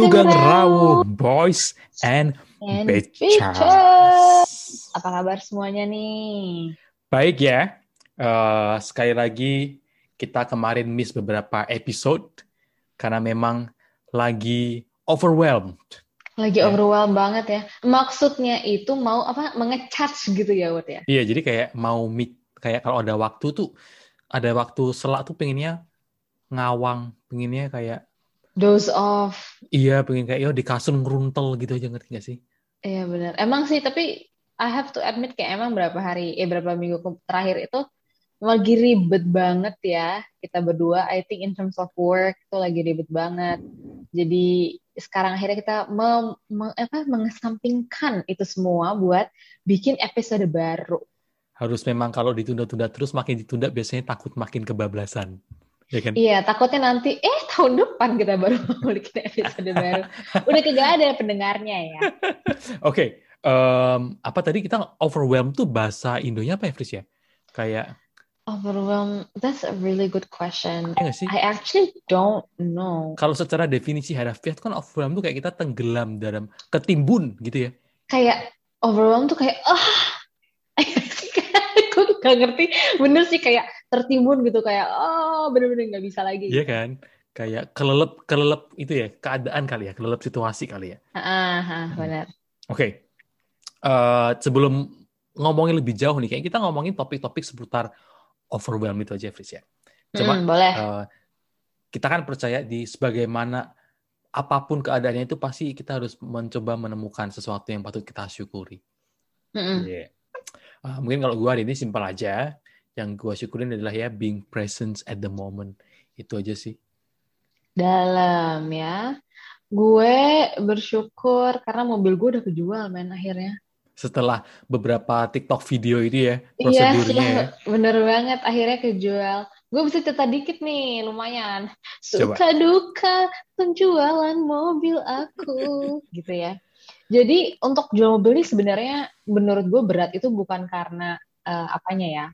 Sugeng Rawu Boys and, And Bitches. Apa kabar semuanya nih? Baik ya. Eh, sekali lagi kita kemarin miss beberapa episode karena memang lagi overwhelmed. Lagi Ya. overwhelmed banget ya. Maksudnya itu mau apa? Mengecharge gitu ya, Wut ya? Iya, jadi kayak mau meet kayak kalau ada waktu tuh ada waktu selak tuh pengennya ngawang, pengennya kayak Dose off. iya pengen kayak yo di kasur ngeruntel gitu aja ngerti gak sih? Iya benar. Emang sih, tapi I have to admit kayak emang berapa hari, eh berapa minggu terakhir itu lagi ribet banget ya kita berdua. I think in terms of work itu lagi ribet banget. Jadi sekarang akhirnya kita mem- me- apa, mengesampingkan itu semua buat bikin episode baru. Harus memang kalau ditunda-tunda terus makin ditunda biasanya takut makin kebablasan. Ya kan? Iya, takutnya nanti, eh tahun depan kita baru mau bikin episode baru. Udah kagak ada pendengarnya ya. Oke, em, apa tadi kita overwhelmed tuh bahasa Indonya apa ya, Fris ya? Kayak, Overwhelmed, that's a really good question. ya sih? I actually don't know. Kalau secara definisi harafiah itu kan overwhelmed tuh kayak kita tenggelam dalam ketimbun gitu ya. Kayak overwhelmed tuh kayak, ah, gue gak ngerti. Bener sih kayak tertimbun gitu, kayak, oh bener-bener gak bisa lagi. Iya kan? Kayak kelelep, kelelep itu ya, keadaan kali ya, kelelep situasi kali ya. Ah, ah, benar. Oke, Eh, sebelum ngomongin lebih jauh nih, kayak kita ngomongin topik-topik seputar overwhelmed itu aja, Fris ya. Coba Hmm, boleh. eh, kita kan percaya di sebagaimana apa pun keadaannya itu pasti kita harus mencoba menemukan sesuatu yang patut kita syukuri. Mm-mm. Iya. Ah, mungkin kalau gue hari ini simpel aja, yang gue syukurin adalah ya being present at the moment. Itu aja sih. Dalam ya. Gue bersyukur karena mobil gue udah kejual, men, akhirnya. Setelah beberapa TikTok video itu ya, Iya, prosedurnya ya. bener banget. Akhirnya kejual. Gue bisa cerita dikit nih, lumayan. Coba. Suka duka penjualan mobil aku, gitu ya. Jadi untuk jual mobil ini sebenarnya menurut gue berat itu bukan karena eh, apanya ya,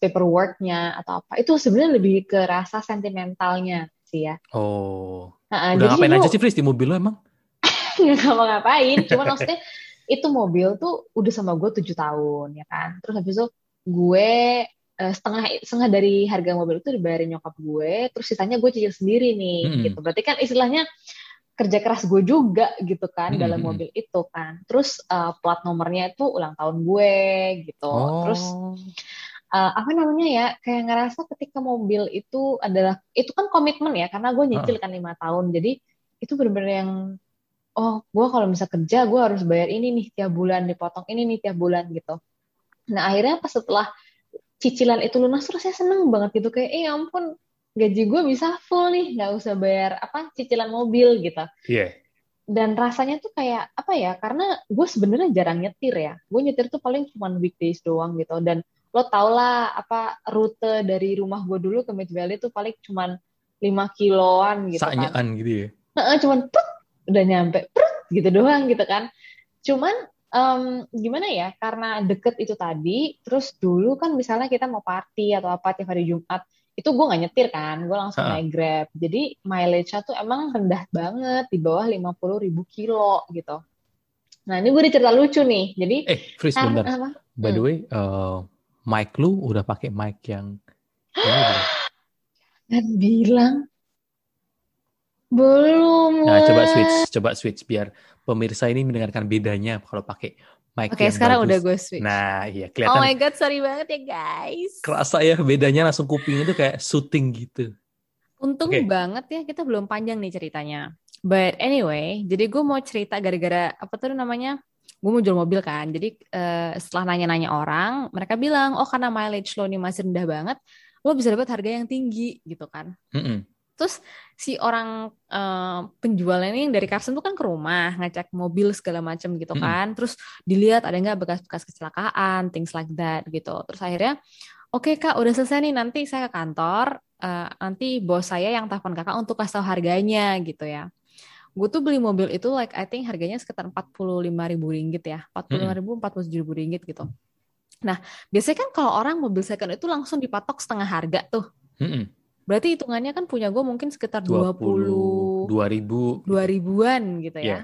paperworknya atau apa. Itu sebenarnya lebih ke rasa sentimentalnya sih ya. Oh, Nah, udah jadi ngapain lu- aja sih Fris di mobil lo emang? nggak ngapa-ngapain cuman maksudnya itu mobil tuh udah sama gue tujuh tahun ya kan terus habis itu gue eh, setengah setengah dari harga mobil itu dibayarin nyokap gue terus sisanya gue cicil sendiri nih Mm-mm. gitu berarti kan istilahnya kerja keras gue juga gitu kan Mm-mm. dalam mobil itu kan. Terus eh, plat nomornya itu ulang tahun gue gitu. Oh, terus eh, apa namanya ya kayak ngerasa ketika mobil itu adalah itu kan komitmen ya karena gue nyicil kan lima tahun. Jadi itu bener-bener yang oh gue kalau bisa kerja gue harus bayar ini nih tiap bulan dipotong ini nih tiap bulan gitu. Nah akhirnya pas setelah cicilan itu lunas terus saya seneng banget gitu. Kayak eh ya ampun gaji gue bisa full nih nggak usah bayar apa cicilan mobil gitu. Iya. dan rasanya tuh kayak apa ya karena gue sebenarnya jarang nyetir ya. Gue nyetir tuh paling cuma weekdays doang gitu. Dan lo tau lah apa rute dari rumah gue dulu ke Mid Valley tuh paling cuma 5 kiloan gitu kan. Sanyaan gitu ya. Heeh, cuman put, udah nyampe prut, gitu doang gitu kan. Cuman em, gimana ya karena deket itu tadi terus dulu kan misalnya kita mau party atau apa tiap hari Jumat itu gue nggak nyetir kan gue langsung Ha-ha. naik grab. Jadi mileage-nya tuh emang rendah banget di bawah 50 ribu kilo gitu. Nah ini gue ada cerita lucu nih. Jadi Eh, Fris karena bentar. apa? By the way, eh, mic lu udah pakai mic yang kan bilang belum Nah, coba switch, coba switch biar pemirsa ini mendengarkan bedanya kalau pakai mic Oke, yang sekarang bagus. udah gue switch. Nah, iya oh kelihatan my god, sorry banget ya guys. kerasa ya bedanya langsung kuping itu kayak syuting gitu. Untung Oke. banget ya kita belum panjang nih ceritanya. But anyway, jadi gue mau cerita gara-gara apa tuh namanya? Gue mau jual mobil kan. Jadi eh, setelah nanya-nanya orang, mereka bilang, oh karena mileage lo nih masih rendah banget, lo bisa dapat harga yang tinggi gitu kan. Mm-mm. Terus si orang eh, penjualnya ini dari Carson tuh kan ke rumah ngecek mobil segala macam gitu kan. Terus dilihat ada nggak bekas-bekas kecelakaan, things like that gitu. Terus akhirnya, oke kak, udah selesai nih. Nanti saya ke kantor. eh, nanti bos saya yang telepon kakak untuk kasih tahu harganya gitu ya. Gue tuh beli mobil itu like I think harganya sekitar 45 ribu ringgit ya. 45 ribu, 47 ribu ringgit gitu. Nah, biasanya kan kalau orang mobil second itu langsung dipatok setengah harga tuh. Berarti hitungannya kan punya gue mungkin sekitar 20. 20 2000 2000-an gitu ya. Iya.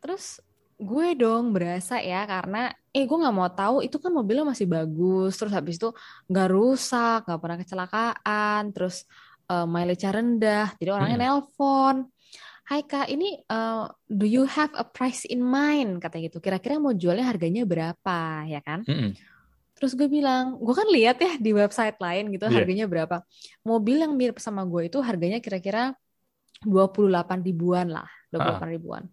Terus gue dong berasa ya karena eh gue nggak mau tahu itu kan mobilnya masih bagus terus habis itu nggak rusak nggak pernah kecelakaan terus uh, mileage rendah jadi orangnya Mm-mm. nelpon Hai kak ini uh, do you have a price in mind kata gitu kira-kira mau jualnya harganya berapa ya kan Mm-mm. Terus gue bilang gue kan lihat ya di website lain gitu Iya. harganya berapa. Mobil yang mirip sama gue itu harganya kira-kira 28 ribuan lah 28 ribuan.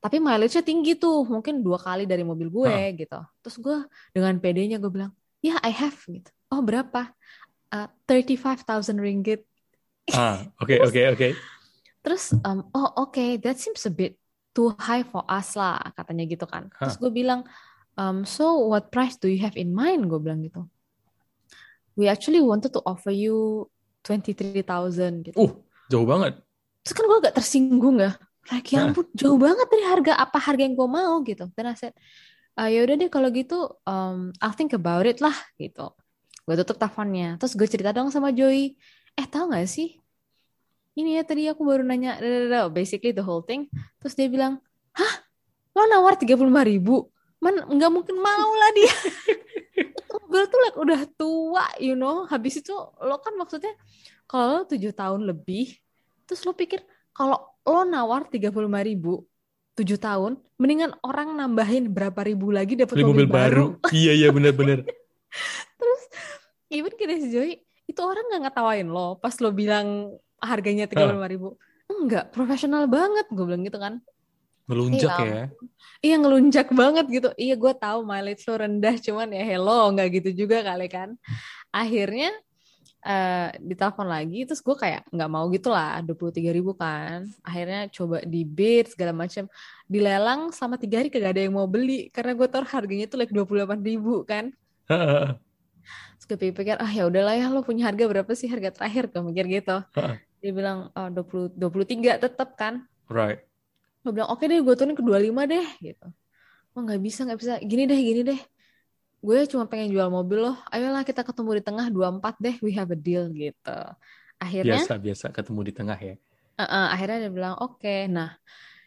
Tapi mileage-nya tinggi tuh mungkin dua kali dari mobil gue Ah. gitu. Terus gue dengan PD-nya gue bilang ya I have gitu. Oh berapa? Uh, 35.000 ringgit. Ah, oke oke oke. terus um, oh oke that seems a bit too high for us lah katanya gitu kan. Terus gue bilang um, so what price do you have in mind? Gue bilang gitu. We actually wanted to offer you 23.000 gitu. Uh, jauh banget. terus kan gue agak tersinggung ya. Like ya ampun jauh banget dari harga apa harga yang gue mau gitu. Dan I said "Ah, ya udah deh kalau gitu um, I'll think about it lah gitu. Gue tutup teleponnya. Terus gue cerita dong sama Joey. Eh tahu nggak sih? Ini ya tadi aku baru nanya basically the whole thing. Terus dia bilang hah? Lo nawar tiga puluh ribu man nggak mungkin mau lah dia. Mobil tuh like udah tua you know. Habis itu lo kan maksudnya kalau lo tujuh tahun lebih terus lo pikir kalau lo nawar tiga puluh ribu tujuh tahun mendingan orang nambahin berapa ribu lagi dapat Beli mobil baru. Iya iya benar-benar. terus even kita si Joy itu orang nggak ngetawain lo pas lo bilang harganya tiga puluh ribu. Enggak profesional banget gue bilang gitu kan Melunjak Iya. ya. iya ngelunjak banget gitu iya gue tahu mileage lo rendah cuman ya hello nggak gitu juga kali kan akhirnya eh ditelepon lagi terus gue kayak nggak mau gitu lah dua puluh tiga ribu kan akhirnya coba di bid segala macam dilelang selama tiga hari kagak ada yang mau beli karena gue tahu harganya tuh like dua puluh delapan ribu kan Terus gue pikir, ah ya udahlah ya lo punya harga berapa sih harga terakhir gue mikir gitu. Dia bilang oh, 20 23 tetap kan. right. Gue bilang oke deh gue turunin ke 25 deh gitu. Oh nggak bisa nggak bisa. Gini deh gini deh. Gue cuma pengen jual mobil loh. Ayolah kita ketemu di tengah 24 deh. We have a deal gitu. Akhirnya Biasa biasa ketemu di tengah ya. Uh-uh, akhirnya dia bilang oke nah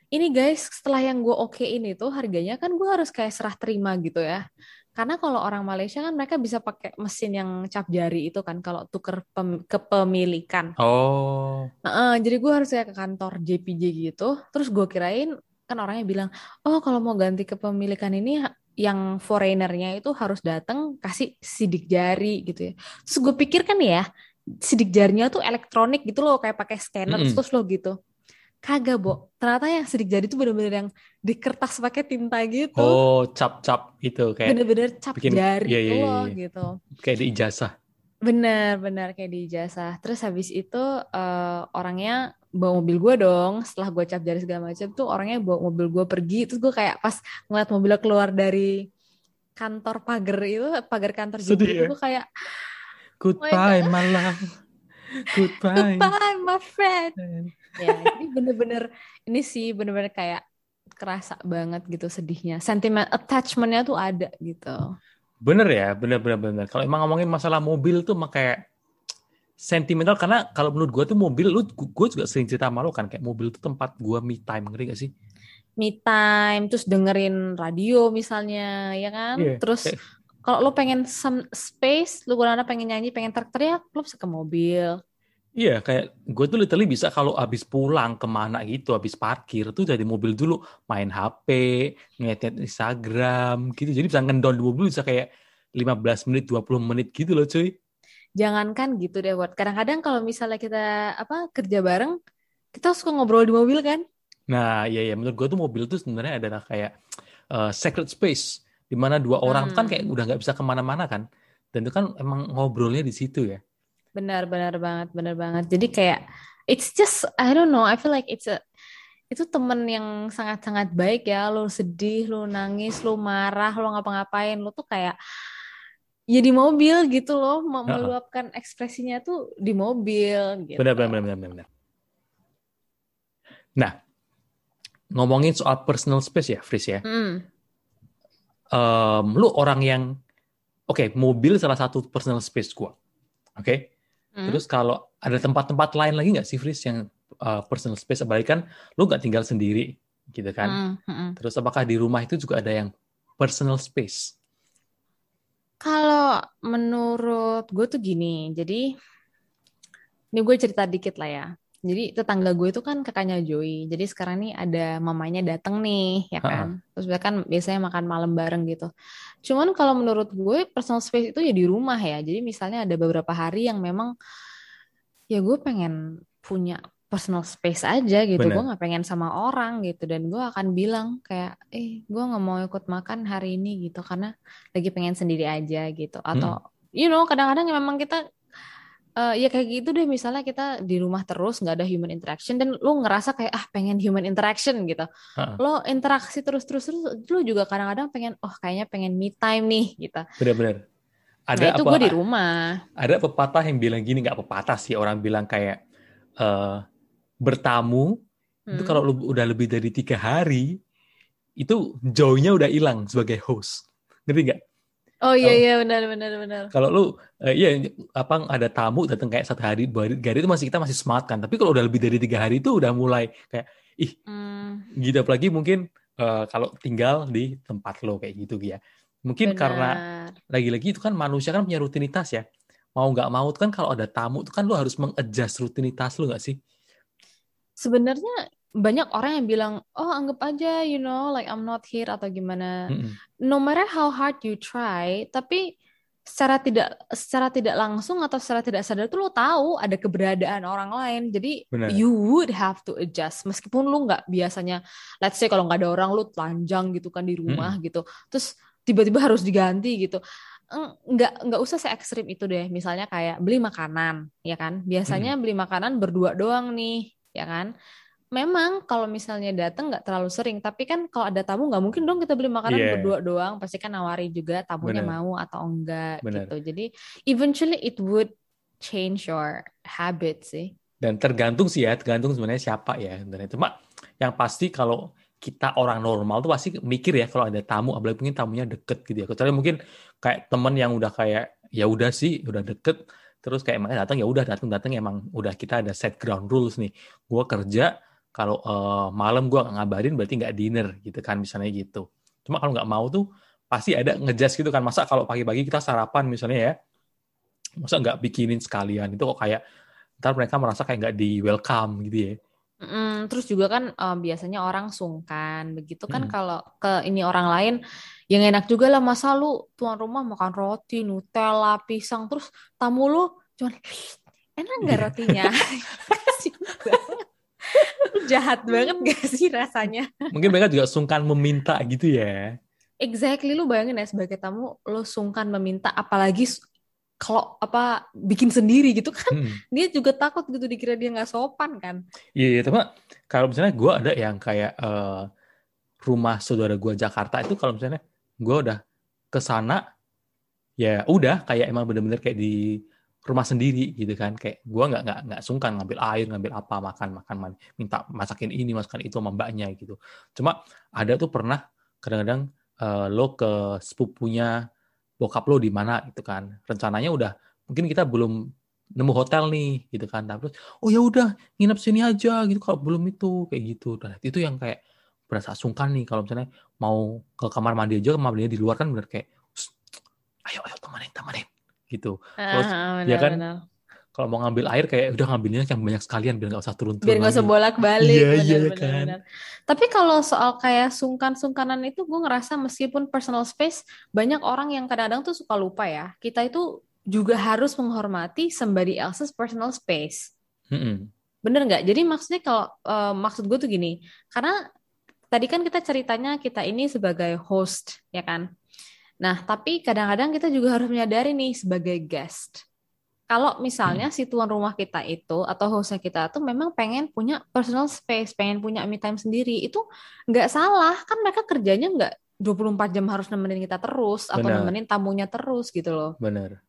ini guys setelah yang gue okein itu harganya kan gue harus kayak serah terima gitu ya karena kalau orang Malaysia kan mereka bisa pakai mesin yang cap jari itu kan kalau tuker pem- kepemilikan Oh. Uh-uh, jadi gue harus kayak ke kantor JPJ gitu terus gue kirain kan orangnya bilang oh kalau mau ganti kepemilikan ini yang foreignernya itu harus datang kasih sidik jari gitu ya terus gue pikir kan ya sidik jarinya tuh elektronik gitu loh kayak pakai scanner Mm-mm. terus lo gitu kagak bo ternyata yang sidik jari itu bener-bener yang di kertas pakai tinta gitu Oh, cap-cap itu kayak bener-bener cap bikin- jari iya, iya, iya, loh iya. gitu kayak di ijazah. Bener, bener kayak di ijazah. Terus habis itu eh, orangnya bawa mobil gue dong. Setelah gue cap jari segala macam tuh orangnya bawa mobil gue pergi. Terus gue kayak pas ngeliat mobilnya keluar dari kantor pagar itu, pagar kantor JPJ, ya? gue kayak Goodbye, my love. Goodbye. goodbye my friend. Ya, ini bener-bener ini sih bener-bener kayak kerasa banget gitu sedihnya. Sentimen attachmentnya tuh ada gitu. Bener ya, bener bener bener. Kalau emang ngomongin masalah mobil tuh kayak sentimental karena kalau menurut gua tuh mobil lu gue juga sering cerita sama lu kan kayak mobil tuh tempat gua me time ngerti gak sih? Me time, terus dengerin radio misalnya, ya kan? Iya, Terus kayak- kalau lo pengen some space, lu kadang pengen nyanyi, pengen teriak-teriak, lo bisa ke mobil. Iya, kayak gue tuh literally bisa kalau habis pulang ke mana gitu, habis parkir tuh dari mobil dulu main HP, ngeliat Instagram gitu. Jadi bisa ngendon di mobil bisa kayak 15 menit, 20 menit gitu loh cuy. Jangankan gitu deh, Wat. Kadang-kadang kalau misalnya kita apa kerja bareng, kita suka ngobrol di mobil kan? Nah, iya ya menurut gue tuh mobil tuh sebenarnya adalah kayak uh, sacred space di mana dua orang tuh kan Hmm. kayak udah nggak bisa ke mana-mana kan. Dan itu kan emang ngobrolnya di situ ya. Benar, benar banget, benar banget. Jadi kayak it's just I don't know, I feel like it's a itu temen yang sangat-sangat baik ya. Lo sedih, lo nangis, lo marah, lo ngapa-ngapain, lo tuh kayak ya di mobil gitu loh, me- Heeh. meluapkan ekspresinya tuh di mobil gitu. Benar, benar, benar, benar, benar. Nah, ngomongin soal personal space ya, Fris ya. Hmm. Em, lu orang yang, oke, mobil salah satu personal space gua. Oke, Hmm. terus kalau ada tempat-tempat lain lagi nggak sih, Fris, yang uh, personal space apalagi kan lu nggak tinggal sendiri gitu kan. Mm, mm. Terus apakah di rumah itu juga ada yang personal space? Kalau menurut gue tuh gini, jadi ini gue cerita dikit lah ya. Jadi tetangga gue itu kan kakaknya Joey. Jadi sekarang nih ada mamanya dateng nih, ya kan. Terus mereka kan biasanya makan malam bareng gitu. Cuman kalau menurut gue personal space itu ya di rumah ya. Jadi misalnya ada beberapa hari yang memang ya gue pengen punya personal space aja gitu. Bener. Gue nggak pengen sama orang gitu. Dan gue akan bilang kayak, eh gue nggak mau ikut makan hari ini gitu karena lagi pengen sendiri aja gitu. Atau you know kadang-kadang memang kita eh, ya kayak gitu deh misalnya kita di rumah terus nggak ada human interaction dan lu ngerasa kayak ah pengen human interaction gitu Ha-ha. lo interaksi terus terus terus lu juga kadang-kadang pengen oh kayaknya pengen me time nih gitu Benar-benar. Ada nah itu apa? gue di rumah Ada pepatah yang bilang gini, nggak pepatah sih orang bilang kayak eh, bertamu itu Hmm. kalau lu udah lebih dari tiga hari itu joy-nya udah hilang sebagai host. Ngerti nggak? Oh iya iya benar benar benar Kalau lu eh, iya apa ada tamu datang kayak satu hari dua hari, tiga hari itu masih kita masih smart kan. Tapi kalau udah lebih dari tiga hari itu udah mulai kayak Hmm, gitu apalagi mungkin eh, kalau tinggal di tempat lo kayak gitu ya. Mungkin karena benar. lagi-lagi itu kan manusia kan punya rutinitas ya. Mau nggak mau tuh kan kalau ada tamu itu kan lu harus mengadjust rutinitas lu nggak sih? sebenarnya banyak orang yang bilang oh anggap aja you know like I'm not here atau gimana. Mm-mm. no matter how hard you try tapi secara tidak secara tidak langsung atau secara tidak sadar tuh lo tahu ada keberadaan orang lain. Jadi Benar. you would have to adjust. Meskipun lu nggak biasanya let's say kalau nggak ada orang lu telanjang gitu kan di rumah gitu terus tiba-tiba harus diganti gitu. Nggak nggak usah se ekstrim itu deh. Misalnya kayak beli makanan ya kan? Biasanya beli makanan berdua doang nih ya kan memang kalau misalnya datang nggak terlalu sering tapi kan kalau ada tamu nggak mungkin dong kita beli makanan Iya. berdua doang pasti kan nawari juga tamunya Benar. mau atau enggak Benar. gitu jadi eventually it would change your habit sih Dan tergantung sih ya, tergantung sebenarnya siapa ya. Dan itu mak yang pasti kalau kita orang normal tuh pasti mikir ya kalau ada tamu, apalagi mungkin tamunya deket gitu ya. Kecuali mungkin kayak temen yang udah kayak ya udah sih, udah deket, terus kayak emangnya datang ya udah datang datang emang udah kita ada set ground rules nih. Gua kerja kalau eh, malam nggak ngabarin berarti nggak dinner gitu kan misalnya gitu. Cuma kalau nggak mau tuh pasti ada ngejudge gitu kan. Masa kalau pagi-pagi kita sarapan misalnya ya, masa nggak bikinin sekalian itu kok kayak ntar mereka merasa kayak nggak di welcome gitu ya. Mm, terus juga kan eh, biasanya orang sungkan begitu kan Mm. kalau ke ini orang lain yang enak juga lah masa lu tuan rumah makan roti Nutella pisang terus tamu lu cuman enak nggak Iya. rotinya. jahat banget gak sih rasanya Mungkin mereka juga sungkan meminta gitu ya. exactly lu bayangin ya sebagai tamu lu sungkan meminta apalagi kalau apa bikin sendiri gitu kan Hmm. dia juga takut gitu dikira dia nggak sopan kan Iya, iya, tapi kalau misalnya gue ada yang kayak eh, rumah saudara gue Jakarta itu kalau misalnya gue udah ke sana, ya udah kayak emang bener-bener kayak di rumah sendiri gitu kan. Kayak gue nggak nggak nggak sungkan ngambil air ngambil apa makan makan minta masakin ini masakin itu sama mbaknya gitu. Cuma ada tuh pernah kadang-kadang eh, lo ke sepupunya bokap lo di mana gitu kan. Rencananya udah mungkin kita belum nemu hotel nih gitu kan. Tapi oh ya udah nginep sini aja gitu. Kalau belum itu kayak gitu. Dan itu yang kayak berasa sungkan nih kalau misalnya mau ke kamar mandi aja kamar mandinya di luar kan bener kayak "Shh, ayo ayo temenin temenin gitu. Terus, Ah, ya kan, kalau mau ngambil air kayak udah ngambilnya yang banyak sekalian biar nggak usah turun-turun biar nggak usah bolak-balik. Iya, iya kan. benar. tapi kalau soal kayak sungkan-sungkanan itu gue ngerasa meskipun personal space banyak orang yang kadang-kadang tuh suka lupa ya. Kita itu juga harus menghormati somebody else's personal space. Mm-mm. bener nggak? Jadi maksudnya kalau eh, maksud gue tuh gini. Karena tadi kan kita ceritanya kita ini sebagai host ya kan nah tapi kadang-kadang kita juga harus menyadari nih sebagai guest. Kalau misalnya si tuan rumah kita itu atau hostnya kita tuh memang pengen punya personal space, pengen punya me time sendiri, itu nggak salah. Kan mereka kerjanya nggak 24 jam harus nemenin kita terus atau nemenin tamunya terus gitu loh. bener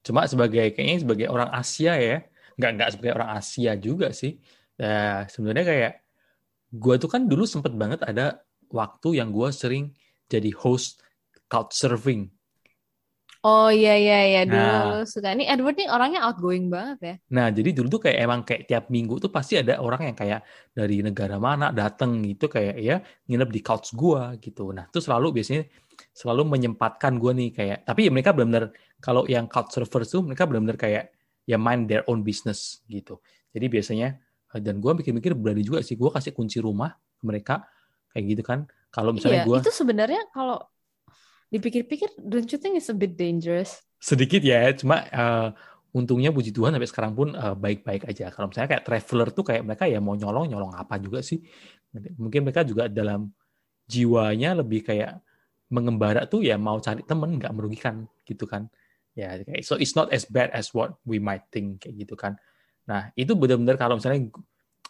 cuma sebagai kayaknya sebagai orang Asia ya nggak nggak sebagai orang Asia juga sih. Ya sebenarnya kayak gua tuh kan dulu sempet banget ada waktu yang gua sering jadi host couch surfing Oh iya iya iya dulu Nah. suka. Ini Edward nih orangnya outgoing banget ya. Nah, jadi dulu tuh kayak emang kayak tiap minggu tuh pasti ada orang yang kayak dari negara mana dateng gitu kayak ya nginep di couch gua gitu. Nah, itu selalu biasanya selalu menyempatkan gua nih kayak tapi ya mereka benar-benar kalau yang couch servers tuh mereka benar-benar kayak ya mind their own business gitu. Jadi biasanya eh, dan gua mikir-mikir berani juga sih gua kasih kunci rumah ke mereka kayak gitu kan. Kalau misalnya Iya, gua itu sebenarnya kalau dipikir-pikir don't you think it's a bit dangerous? sedikit ya cuma eh, untungnya puji Tuhan sampai sekarang pun eh, baik-baik aja. Kalau misalnya kayak traveler tuh kayak mereka ya mau nyolong nyolong apa juga sih? Mungkin mereka juga dalam jiwanya lebih kayak mengembara tuh ya mau cari temen nggak merugikan gitu kan. Ya kayak so it's not as bad as what we might think kayak gitu kan. Nah itu benar-benar kalau misalnya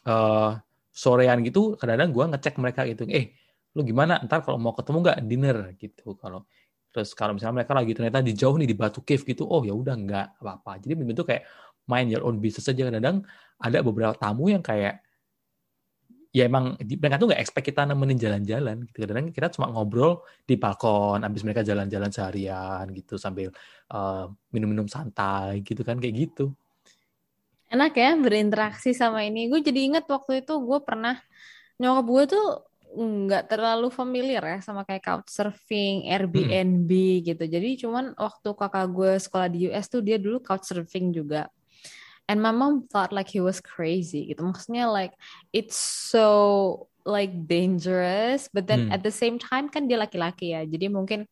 eh, sorean gitu kadang-kadang gue ngecek mereka gitu. Eh lu gimana ntar kalau mau ketemu nggak dinner gitu kalau Terus kalau misalnya mereka lagi ternyata di jauh nih di Batu Cave gitu, oh ya udah nggak apa-apa. Jadi benar-benar kayak mind your own business aja. Kadang ada beberapa tamu yang kayak ya emang mereka tuh nggak expect kita nemenin jalan-jalan gitu. Kadang kita cuma ngobrol di balkon, abis mereka jalan-jalan seharian gitu sambil eh, minum-minum santai gitu kan kayak gitu. Enak ya berinteraksi sama ini. Gue jadi inget waktu itu gue pernah nyokap gue tuh nggak terlalu familiar ya sama kayak couchsurfing, Airbnb gitu. Jadi cuman waktu kakak gue sekolah di US tuh dia dulu couchsurfing juga. And my mom thought like he was crazy gitu. Maksudnya like it's so like dangerous, but then Hmm. at the same time kan dia laki-laki ya. Jadi mungkin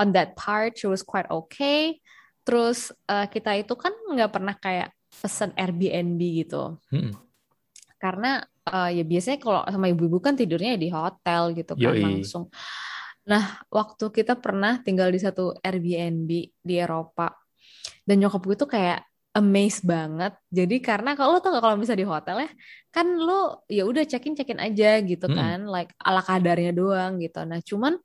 on that part she was quite okay. Terus eh, kita itu kan nggak pernah kayak pesan Airbnb gitu. Mm-mm. Karena eh, ya biasanya kalau sama ibu-ibu kan tidurnya di hotel gitu kan Yoi. langsung. Nah, waktu kita pernah tinggal di satu Airbnb di Eropa dan nyokap gue tuh kayak amazed banget. Jadi karena kalau lo tau gak kalau bisa di hotel ya, kan lo ya udah check-in check-in aja gitu Mm-mm. kan, like ala kadarnya doang gitu. Nah, cuman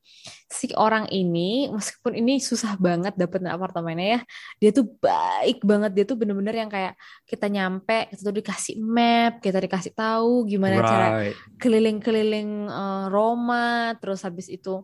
si orang ini meskipun ini susah banget dapetin apartemennya ya, dia tuh baik banget. Dia tuh bener-bener yang kayak kita nyampe, kita tuh dikasih map, kita dikasih tahu gimana cara Right. keliling-keliling eh, Roma, terus habis itu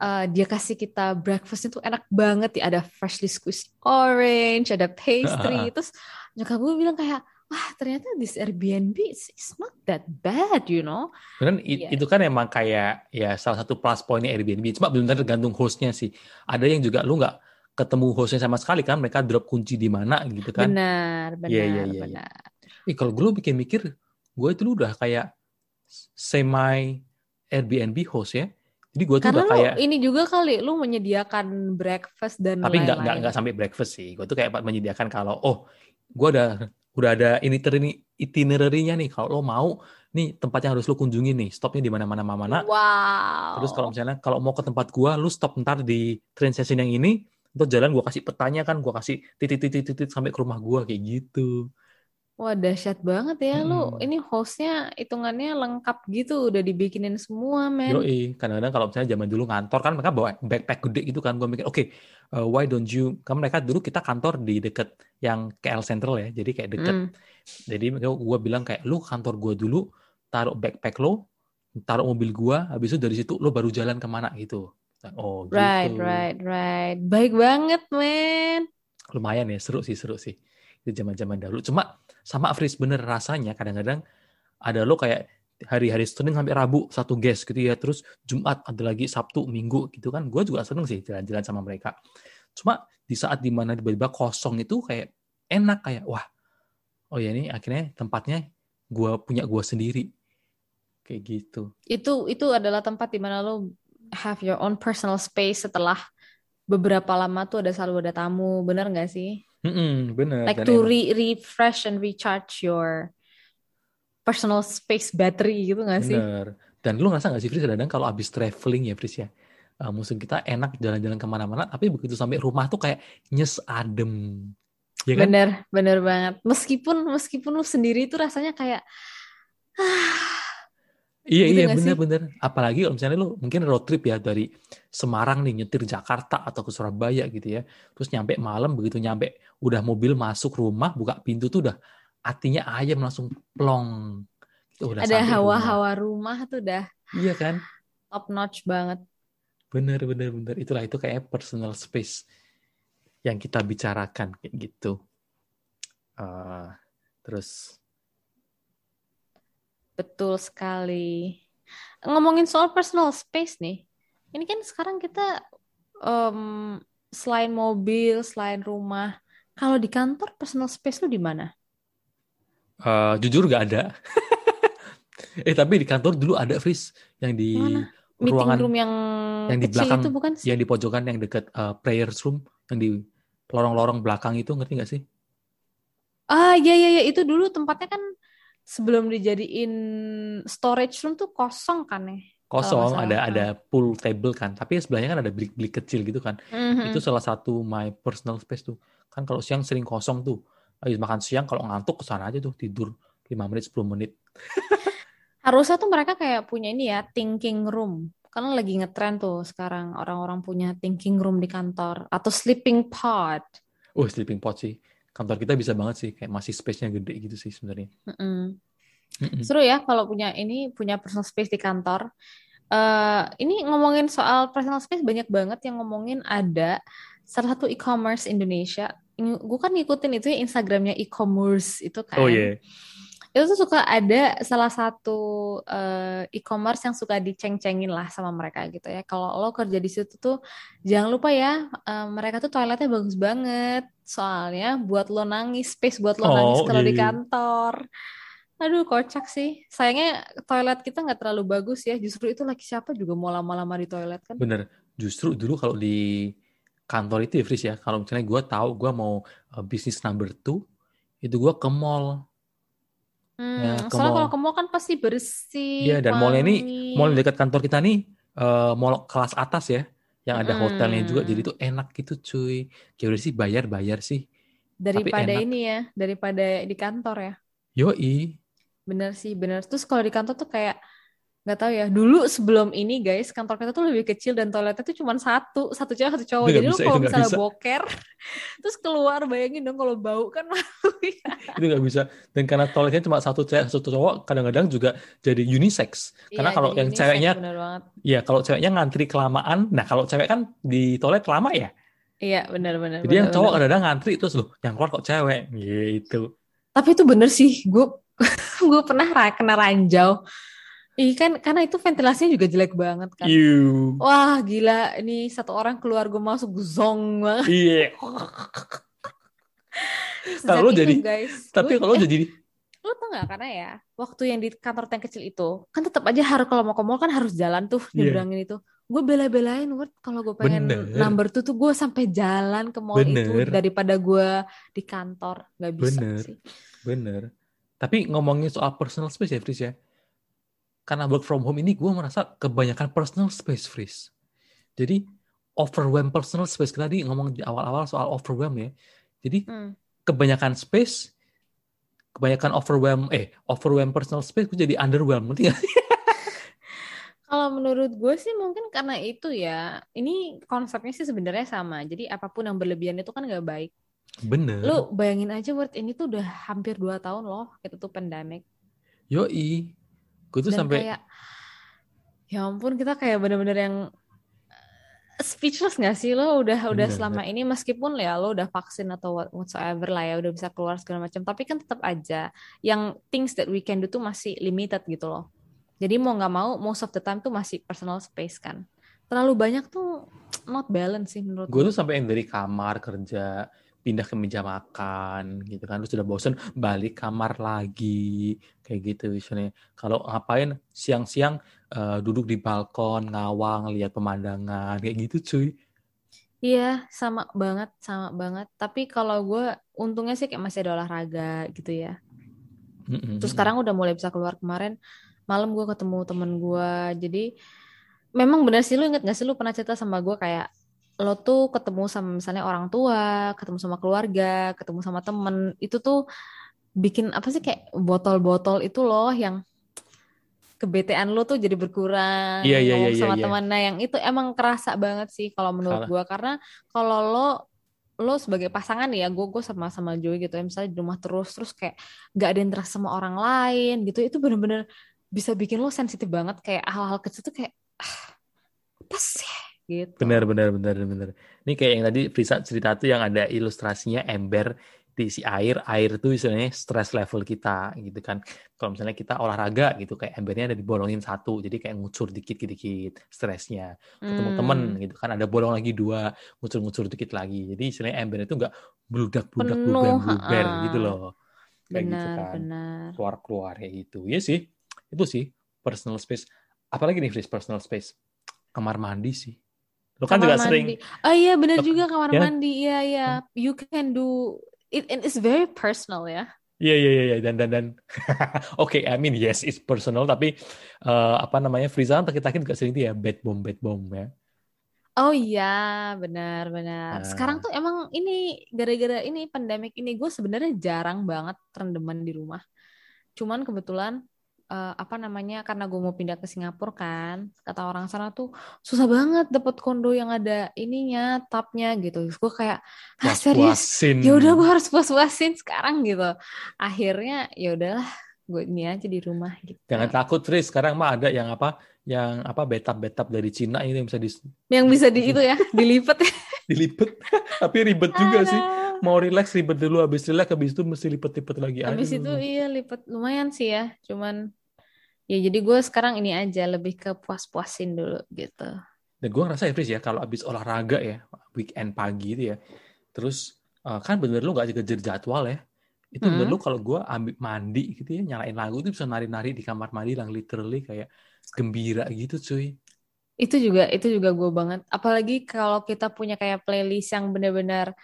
eh, dia kasih kita breakfastnya tuh enak banget ya, ada freshly squeezed orange, ada pastry, terus nyokap gue bilang kayak, wah ternyata this Airbnb it's not that bad, you know? I- Iya. itu kan emang kayak ya salah satu plus pointnya Airbnb. Cuma belum tentu tergantung hostnya sih. Ada yang juga lu nggak ketemu hostnya sama sekali kan, mereka drop kunci di mana gitu kan. Benar, benar, Iya, iya, iya, iya. benar. Ih, kalau gue mikir-mikir, gue itu udah kayak semi Airbnb host ya. Jadi gue tuh Karena udah kayak, ini juga kali, lu menyediakan breakfast dan tapi nggak nggak sampai breakfast sih. Gue tuh kayak menyediakan kalau, oh, gue ada udah ada ini itinerary-nya nih. Kalau lo mau, nih tempat yang harus lo kunjungi nih. Stopnya di mana-mana mana. Wow. Terus kalau misalnya kalau mau ke tempat gua, lu stop ntar di train station yang ini, untuk jalan gua kasih petanya kan, gua kasih titit-titit-titit sampai ke rumah gua kayak gitu. Wah, dahsyat banget ya lu. Mm-mm. Ini hostnya hitungannya lengkap gitu, udah dibikinin semua, men. Yoi, kadang-kadang kalau misalnya zaman dulu ngantor kan mereka bawa backpack gede gitu kan, gua mikir, oke, uh, why don't you? Kan mereka dulu kita kantor di deket yang KL Central ya, jadi kayak deket. Mm. Jadi gua bilang kayak lu kantor gua dulu, taruh backpack lo, taruh mobil gua, habis itu dari situ lo baru jalan ke mana gitu. Oh gitu. Right, right, right. Baik banget, men. lumayan ya seru sih seru sih itu zaman zaman dahulu. Cuma sama Fris bener rasanya kadang-kadang ada lo kayak hari-hari Senin sampai Rabu satu guest gitu ya terus Jumat ada lagi Sabtu Minggu gitu kan. Gue juga seneng sih jalan-jalan sama mereka. Cuma di saat di mana tiba-tiba kosong itu kayak enak kayak wah oh ya ini akhirnya tempatnya gue punya gue sendiri. Kayak gitu. Itu itu adalah tempat di mana lu have your own personal space setelah beberapa lama tuh ada selalu ada tamu, bener nggak sih? Mm-mm, bener Like Dan to re refresh and recharge your personal space battery gitu nggak sih? Bener. Dan lu ngerasa gak sih, Fris, kadang kalau abis traveling ya, Fris ya, uh, musim kita enak jalan-jalan ke mana-mana, tapi begitu sampai rumah tuh kayak nyes adem. Ya kan? Bener, bener banget. Meskipun meskipun lu sendiri itu rasanya kayak ah, Iya, Gitu iya, bener-bener. Apalagi kalau misalnya lu mungkin road trip ya dari Semarang nih, nyetir Jakarta atau ke Surabaya gitu ya. Terus nyampe malam, begitu nyampe, udah mobil masuk rumah, buka pintu tuh udah hatinya ayam langsung plong. Itu udah ada sampai rumah. hawa-hawa rumah tuh udah Iya kan? top notch banget. Bener, bener, bener. Itulah, itu kayak personal space. yang kita bicarakan kayak gitu. Uh, terus betul sekali. Ngomongin soal personal space nih, ini kan sekarang kita um, selain mobil, selain rumah, kalau di kantor personal space lu di mana? Uh, jujur gak ada. eh tapi di kantor dulu ada Fris yang di Mana? Meeting ruangan room yang, yang di kecil belakang itu bukan sih? yang di pojokan yang dekat uh, prayers room yang di lorong-lorong belakang itu ngerti gak sih? Ah iya iya iya itu dulu tempatnya kan sebelum dijadiin storage room tuh kosong kan ya? Kosong, ada ada pool table kan, tapi sebelahnya kan ada bilik-bilik kecil gitu kan. Mhm. Itu salah satu my personal space tuh. Kan kalau siang sering kosong tuh. Habis makan siang kalau ngantuk ke sana aja tuh tidur 5 menit 10 menit. Harusnya tuh mereka kayak punya ini ya, thinking room. Karena lagi ngetren tuh sekarang orang-orang punya thinking room di kantor atau sleeping pod. Oh, sleeping pod sih. Kantor kita bisa banget sih, kayak masih space-nya gede gitu sih sebenarnya. Mm-mm. Mm-mm. Seru ya kalau punya ini punya personal space di kantor. Eh ini ngomongin soal personal space banyak banget yang ngomongin ada salah satu e-commerce Indonesia. Gue kan ngikutin itu ya Instagramnya e-commerce itu kan. Oh iya. Itu tuh suka ada salah satu eh, e-commerce yang suka diceng-cengin lah sama mereka gitu ya. Kalau lo kerja di situ tuh jangan lupa ya eh, mereka tuh toiletnya bagus banget. Soalnya buat lo nangis, space buat lo Oh, nangis kalau di iya. kantor. Aduh, kocak sih. Sayangnya toilet kita nggak terlalu bagus ya. Justru itu lagi siapa juga mau lama-lama di toilet kan? Bener. Justru dulu kalau di kantor itu ya, Fris ya, kalau misalnya gue tahu gue mau uh, bisnis number two, itu gue ke mall. Hmm, Ya, ke soalnya mall. kalau ke mall kan pasti bersih, Iya, dan mallnya ini, mall dekat kantor kita nih, uh, mall kelas atas ya, yang ada Mm-mm. hotelnya juga, jadi tuh enak gitu cuy. Ya udah sih bayar-bayar sih. daripada ini ya, daripada di kantor ya. Yoi. Bener sih, bener. Terus kalau di kantor tuh kayak nggak tahu ya. Dulu sebelum ini guys, kantor kita tuh lebih kecil dan toiletnya tuh cuma satu, satu cewek satu cowok. Jadi lu kalau misalnya bisa. boker, terus keluar bayangin dong kalau bau kan malu ya. Itu nggak bisa. Dan karena toiletnya cuma satu cewek, satu cowok, kadang-kadang juga jadi unisex. Karena Iya, kalau jadi yang unisex, ceweknya, bener ya kalau ceweknya ngantri kelamaan, nah kalau cewek kan di toilet lama ya. Iya, bener-bener. Jadi yang cowok kadang-kadang ngantri terus loh, yang keluar kok cewek. Gitu. Tapi itu bener sih, gue gue pernah kena ranjau. Ih kan karena itu ventilasinya juga jelek banget kan. Iu. Wah gila, ini satu orang keluar gue masuk zong banget. Iya. Sejak Kalau lo itu, jadi- guys, Tapi kalau eh, jadi lo tau gak karena ya waktu yang di kantor yang kecil itu kan tetap aja harus kalau mau ke mall kan harus jalan tuh Iya. nyebrangin itu. Gue bela-belain Word kalau gue pengen Bener. number tuh tuh gue sampai jalan ke mall itu Bener. daripada gue di kantor nggak bisa Bener. sih. Bener. Tapi ngomongin soal personal space ya, Fris ya. Karena work from home ini gue merasa kebanyakan personal space, Fris. Jadi overwhelm personal space. Kita tadi ngomong di awal-awal soal overwhelm ya. Jadi Hmm. kebanyakan space, kebanyakan overwhelm, eh overwhelm personal space gue jadi underwhelm. Ngerti? Kalau menurut gue sih mungkin karena itu ya. Ini konsepnya sih sebenarnya sama. Jadi apa pun yang berlebihan itu kan nggak baik. Bener. Lu bayangin aja Word ini tuh udah hampir 2 tahun loh itu tuh pandemic. Yoi. Gue tuh Dan sampai kayak ya ampun kita kayak bener-bener yang eh, speechless gak sih lo udah udah Bener. selama ini meskipun ya lo udah vaksin atau what- whatsoever lah ya udah bisa keluar segala macam tapi kan tetap aja yang things that we can do tuh masih limited gitu loh. Jadi mau nggak mau most of the time tuh masih personal space kan. Terlalu banyak tuh not balance sih menurut gue gue. tuh sampai yang dari kamar kerja pindah ke meja makan gitu kan terus sudah bosen balik kamar lagi kayak gitu misalnya kalau ngapain siang-siang eh, duduk di balkon ngawang lihat pemandangan kayak gitu cuy Iya, sama banget, sama banget. Tapi kalau gue untungnya sih kayak masih ada olahraga gitu ya. Mm-mm. Terus sekarang udah mulai bisa keluar kemarin malam gue ketemu temen gue. Jadi memang benar sih lu inget gak sih lu pernah cerita sama gue kayak lo tuh ketemu sama misalnya orang tua, ketemu sama keluarga, ketemu sama temen itu tuh bikin apa sih kayak botol-botol itu loh yang kebetean lo tuh jadi berkurang iya, ngomong iya, sama iya. teman. Nah yang itu emang kerasa banget sih kalau menurut gue karena kalau lo lo sebagai pasangan ya gue gue sama sama Joey gitu ya misalnya di rumah terus terus kayak gak ada interaksi sama orang lain gitu itu bener-bener bisa bikin lo sensitif banget kayak hal-hal kecil tuh kayak ah, apa sih gitu. Benar, benar, benar, benar. Ini kayak yang tadi Frisa cerita tuh yang ada ilustrasinya ember diisi air, air itu istilahnya stress level kita gitu kan. Kalau misalnya kita olahraga gitu kayak embernya ada dibolongin satu, jadi kayak ngucur dikit-dikit stresnya. Ketemu Hmm. temen gitu kan ada bolong lagi dua, ngucur-ngucur dikit lagi. Jadi istilahnya ember itu nggak bludak-bludak Penuh, bluber ha-ha. gitu loh. Kayak gitu Benar, kan. benar. Keluar-keluar kayak gitu. Iya sih. Itu sih personal space. Apalagi nih Fris personal space? Kamar mandi sih. Lo kan Kamar juga sering mandi. Oh iya benar juga kamar ya? mandi. Iya iya. You can do it and it's very personal ya. Iya iya iya dan dan dan oke I mean yes it's personal tapi eh, apa namanya Friza kan takit-takit juga sering tuh ya bad bomb bad bomb ya Oh iya, benar benar. Sekarang Nah. tuh emang ini gara-gara ini pandemik ini gue sebenarnya jarang banget rendeman di rumah. Cuman kebetulan eh, apa namanya karena gue mau pindah ke Singapura kan, kata orang sana tuh susah banget dapet kondo yang ada ininya, tubnya gitu. Gue kayak ah serius, ya udah gue harus puas-puasin sekarang gitu. Akhirnya ya udahlah, gue ini aja di rumah gitu. jangan takut Fris sekarang mah ada yang apa yang apa betap betap dari Cina ini yang bisa di, Yang bisa di itu ya, dilipet ya. dilipet tapi ribet juga sih Aduh. Mau relax ribet dulu habis relax habis itu mesti lipet-lipet lagi Habis Aduh. itu iya lipat lumayan sih ya. Cuman ya jadi gue sekarang ini aja lebih ke puas-puasin dulu gitu. Dan gue ngerasa ya, Fris ya, kalau abis olahraga ya, weekend pagi itu ya, terus eh, kan bener lu gak kejar jadwal ya, itu bener Hmm. lu kalau gue ambil mandi gitu ya, nyalain lagu itu bisa nari-nari di kamar mandi yang literally kayak gembira gitu cuy. Itu juga itu juga gue banget. Apalagi kalau kita punya kayak playlist yang benar-benar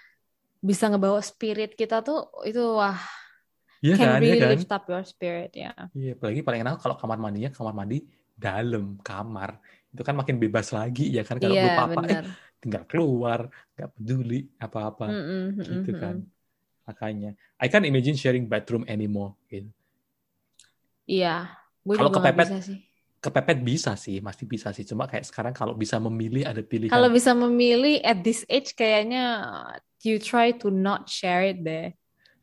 bisa ngebawa spirit kita tuh itu wah Iya can kan, iya really kan? lift up your spirit ya. Iya, apalagi paling enak kalau kamar mandinya kamar mandi dalam kamar. Itu kan makin bebas lagi ya kan kalau lu Iya papa eh benar. tinggal keluar, nggak peduli apa-apa Mm-mm, gitu mm-mm, kan. mm-mm. Makanya, I can't imagine sharing bedroom anymore gitu. Iya, gue Kalau kepepet, sih. Kepepet bisa sih, masih bisa sih. Cuma kayak sekarang kalau bisa memilih ada pilihan. Kalau bisa memilih at this age kayaknya you try to not share it deh.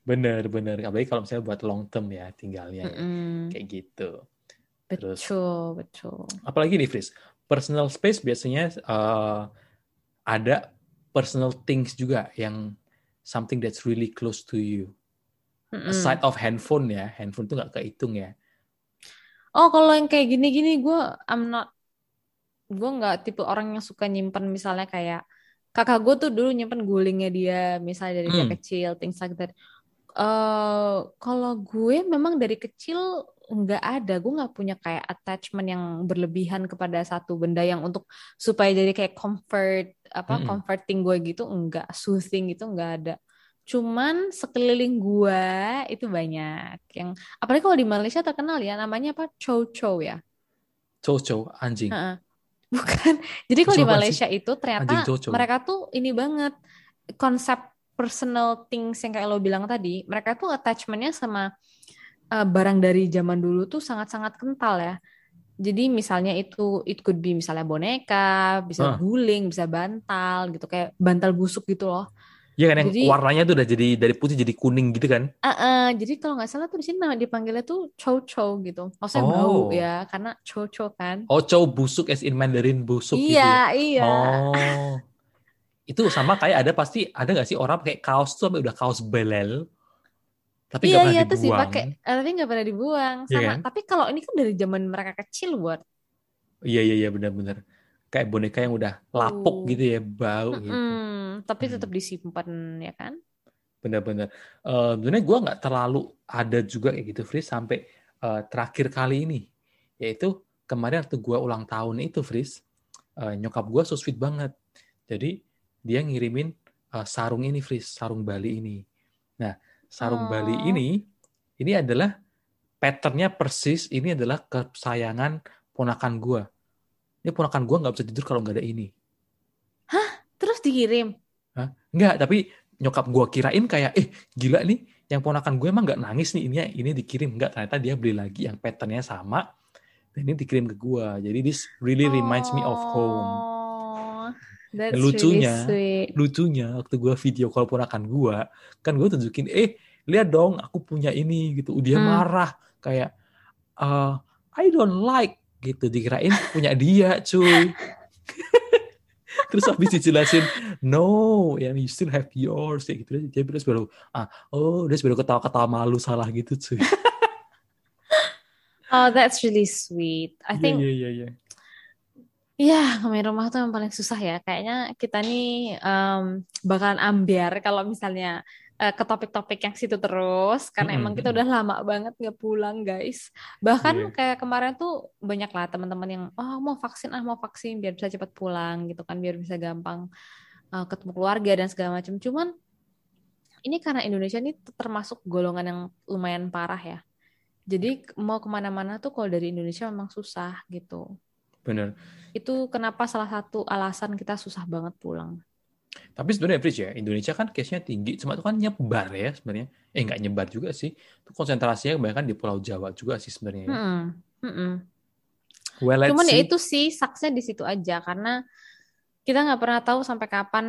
Bener, bener. Apalagi kalau misalnya buat long term ya tinggalnya ya. Mm-mm. Kayak gitu. Terus, Betul, betul. apalagi nih, Fris? Personal space biasanya eh, ada personal things juga yang something that's really close to you. Mm-mm. Aside of handphone ya, handphone tuh nggak kehitung ya. Oh, kalau yang kayak gini-gini gue I'm not gue nggak tipe orang yang suka nyimpen misalnya kayak kakak gue tuh dulu nyimpen gulingnya dia misalnya dari dia Hmm. kecil things like that. Eh kalau gue memang dari kecil nggak ada gue nggak punya kayak attachment yang berlebihan kepada satu benda yang untuk supaya jadi kayak comfort apa Mm-mm. comforting gue gitu enggak soothing gitu nggak ada cuman sekeliling gue itu banyak yang apalagi kalau di Malaysia terkenal ya namanya apa chow chow ya Coco, anjing. Heeh. bukan jadi kalau di. Malaysia itu ternyata Anjing chow chow. mereka tuh ini banget konsep personal things yang kayak lo bilang tadi mereka tuh attachmentnya sama uh, barang dari zaman dulu tuh sangat-sangat kental ya jadi misalnya itu it could be misalnya boneka bisa guling bisa bantal gitu kayak bantal busuk gitu loh Iya kan yang Jadi- warnanya tuh udah jadi dari putih jadi kuning gitu kan? Ah, ah, jadi kalau nggak salah tuh di sini nama dipanggilnya tuh chow chow gitu maksudnya Oh. bau ya karena chow chow kan Oh, cow busuk as in Mandarin busuk gitu. iya iya Oh. Itu sama kayak ada pasti ada nggak sih orang pakai kaos tuh sampai udah kaos belel tapi nggak iya pernah iya tuh sih dibuang. pakai eh, tapi nggak pernah dibuang Iya sama kan? tapi kalau ini kan dari zaman mereka kecil buat Iya iya iya benar-benar. Kayak boneka yang udah lapuk Oh. gitu ya, bau gitu. Mm-mm, tapi Hmm. tetap disimpan ya kan Benar-benar. Eh sebenarnya gue nggak terlalu ada juga kayak gitu, Fris, sampai eh, terakhir kali ini. Yaitu kemarin waktu gue ulang tahun itu, Fris, eh, nyokap gue so sweet banget. Jadi dia ngirimin eh, sarung ini, Fris, sarung Bali ini. Nah, sarung Oh. Bali ini, ini adalah patternnya persis, ini adalah kesayangan ponakan gue. Ini ponakan gue nggak bisa tidur kalau nggak ada ini. terus dikirim Hah? Enggak, tapi nyokap gua kirain kayak, eh gila nih, yang ponakan gue emang nggak nangis nih, ini ini dikirim. Enggak, ternyata dia beli lagi yang patternnya sama, dan ini dikirim ke gua. Jadi this really reminds me of home. Oh, that's Dan lucunya, really sweet. lucunya waktu gua video call ponakan gua, kan gua tunjukin, eh lihat dong, aku punya ini gitu. Dia Hmm. marah kayak, "Uh, I don't like gitu. Dikirain punya dia, cuy. terus habis dijelasin no yang you still have yours kayak gitu dia terus baru ah oh dia baru ketawa-ketawa malu salah gitu cuy oh that's really sweet I Iya, think iya iya iya Iya, ngomongin rumah tuh yang paling susah ya. Kayaknya kita nih em, bakalan ambiar kalau misalnya eh, ke topik-topik yang situ terus, karena Mm-mm, emang kita udah lama banget nggak pulang, guys. Bahkan Iya. kayak kemarin tuh banyak lah teman-teman yang, oh mau vaksin, ah mau vaksin biar bisa cepat pulang gitu kan, biar bisa gampang eh, ketemu keluarga dan segala macam. Cuman ini karena Indonesia ini termasuk golongan yang lumayan parah ya. Jadi mau ke mana-mana tuh kalau dari Indonesia memang susah gitu. bener Itu kenapa salah satu alasan kita susah banget pulang. Tapi sebenarnya average ya Indonesia kan case-nya tinggi. Cuma itu kan nyebar ya sebenarnya. Eh nggak nyebar juga sih. Itu konsentrasinya kebanyakan di Pulau Jawa juga sih sebenarnya ya. Mm-mm. well Cuman ya see. itu sih saksnya di situ aja. Karena kita nggak pernah tahu sampai kapan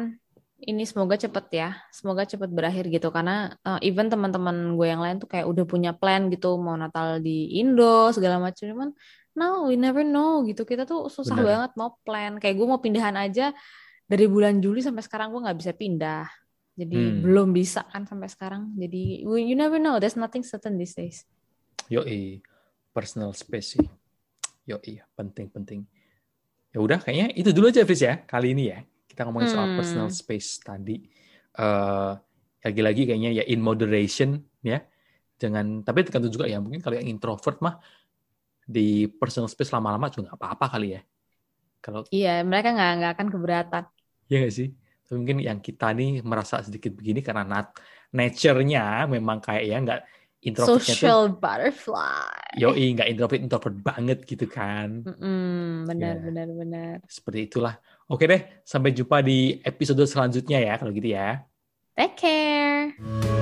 ini semoga cepet ya, semoga cepet berakhir gitu. Karena uh, even teman-teman gue yang lain tuh kayak udah punya plan gitu. Mau Natal di Indo segala macam. Cuman no we never know gitu. Kita tuh susah Benar. banget mau plan. Kayak gue mau pindahan aja dari bulan Juli sampai sekarang gue nggak bisa pindah jadi Hmm. belum bisa kan sampai sekarang jadi you never know there's nothing certain these days Yoi, personal space sih. Yoi, penting-penting. Ya udah, kayaknya itu dulu aja, Fris ya, kali ini ya. Kita ngomongin soal Hmm. personal space tadi. eh lagi-lagi kayaknya ya in moderation ya. Jangan, tapi tergantung juga ya. Mungkin kalau yang introvert mah di personal space lama-lama juga nggak apa-apa kali ya. Kalau iya mereka nggak nggak akan keberatan ya nggak sih? Tapi mungkin yang kita nih merasa sedikit begini karena nat nature-nya memang kayak ya nggak introvertnya tuh social butterfly yoi nggak introvert introvert banget gitu kan. Mm-mm, benar Ya. benar benar Seperti itulah. Oke deh, sampai jumpa di episode selanjutnya ya kalau gitu ya. take care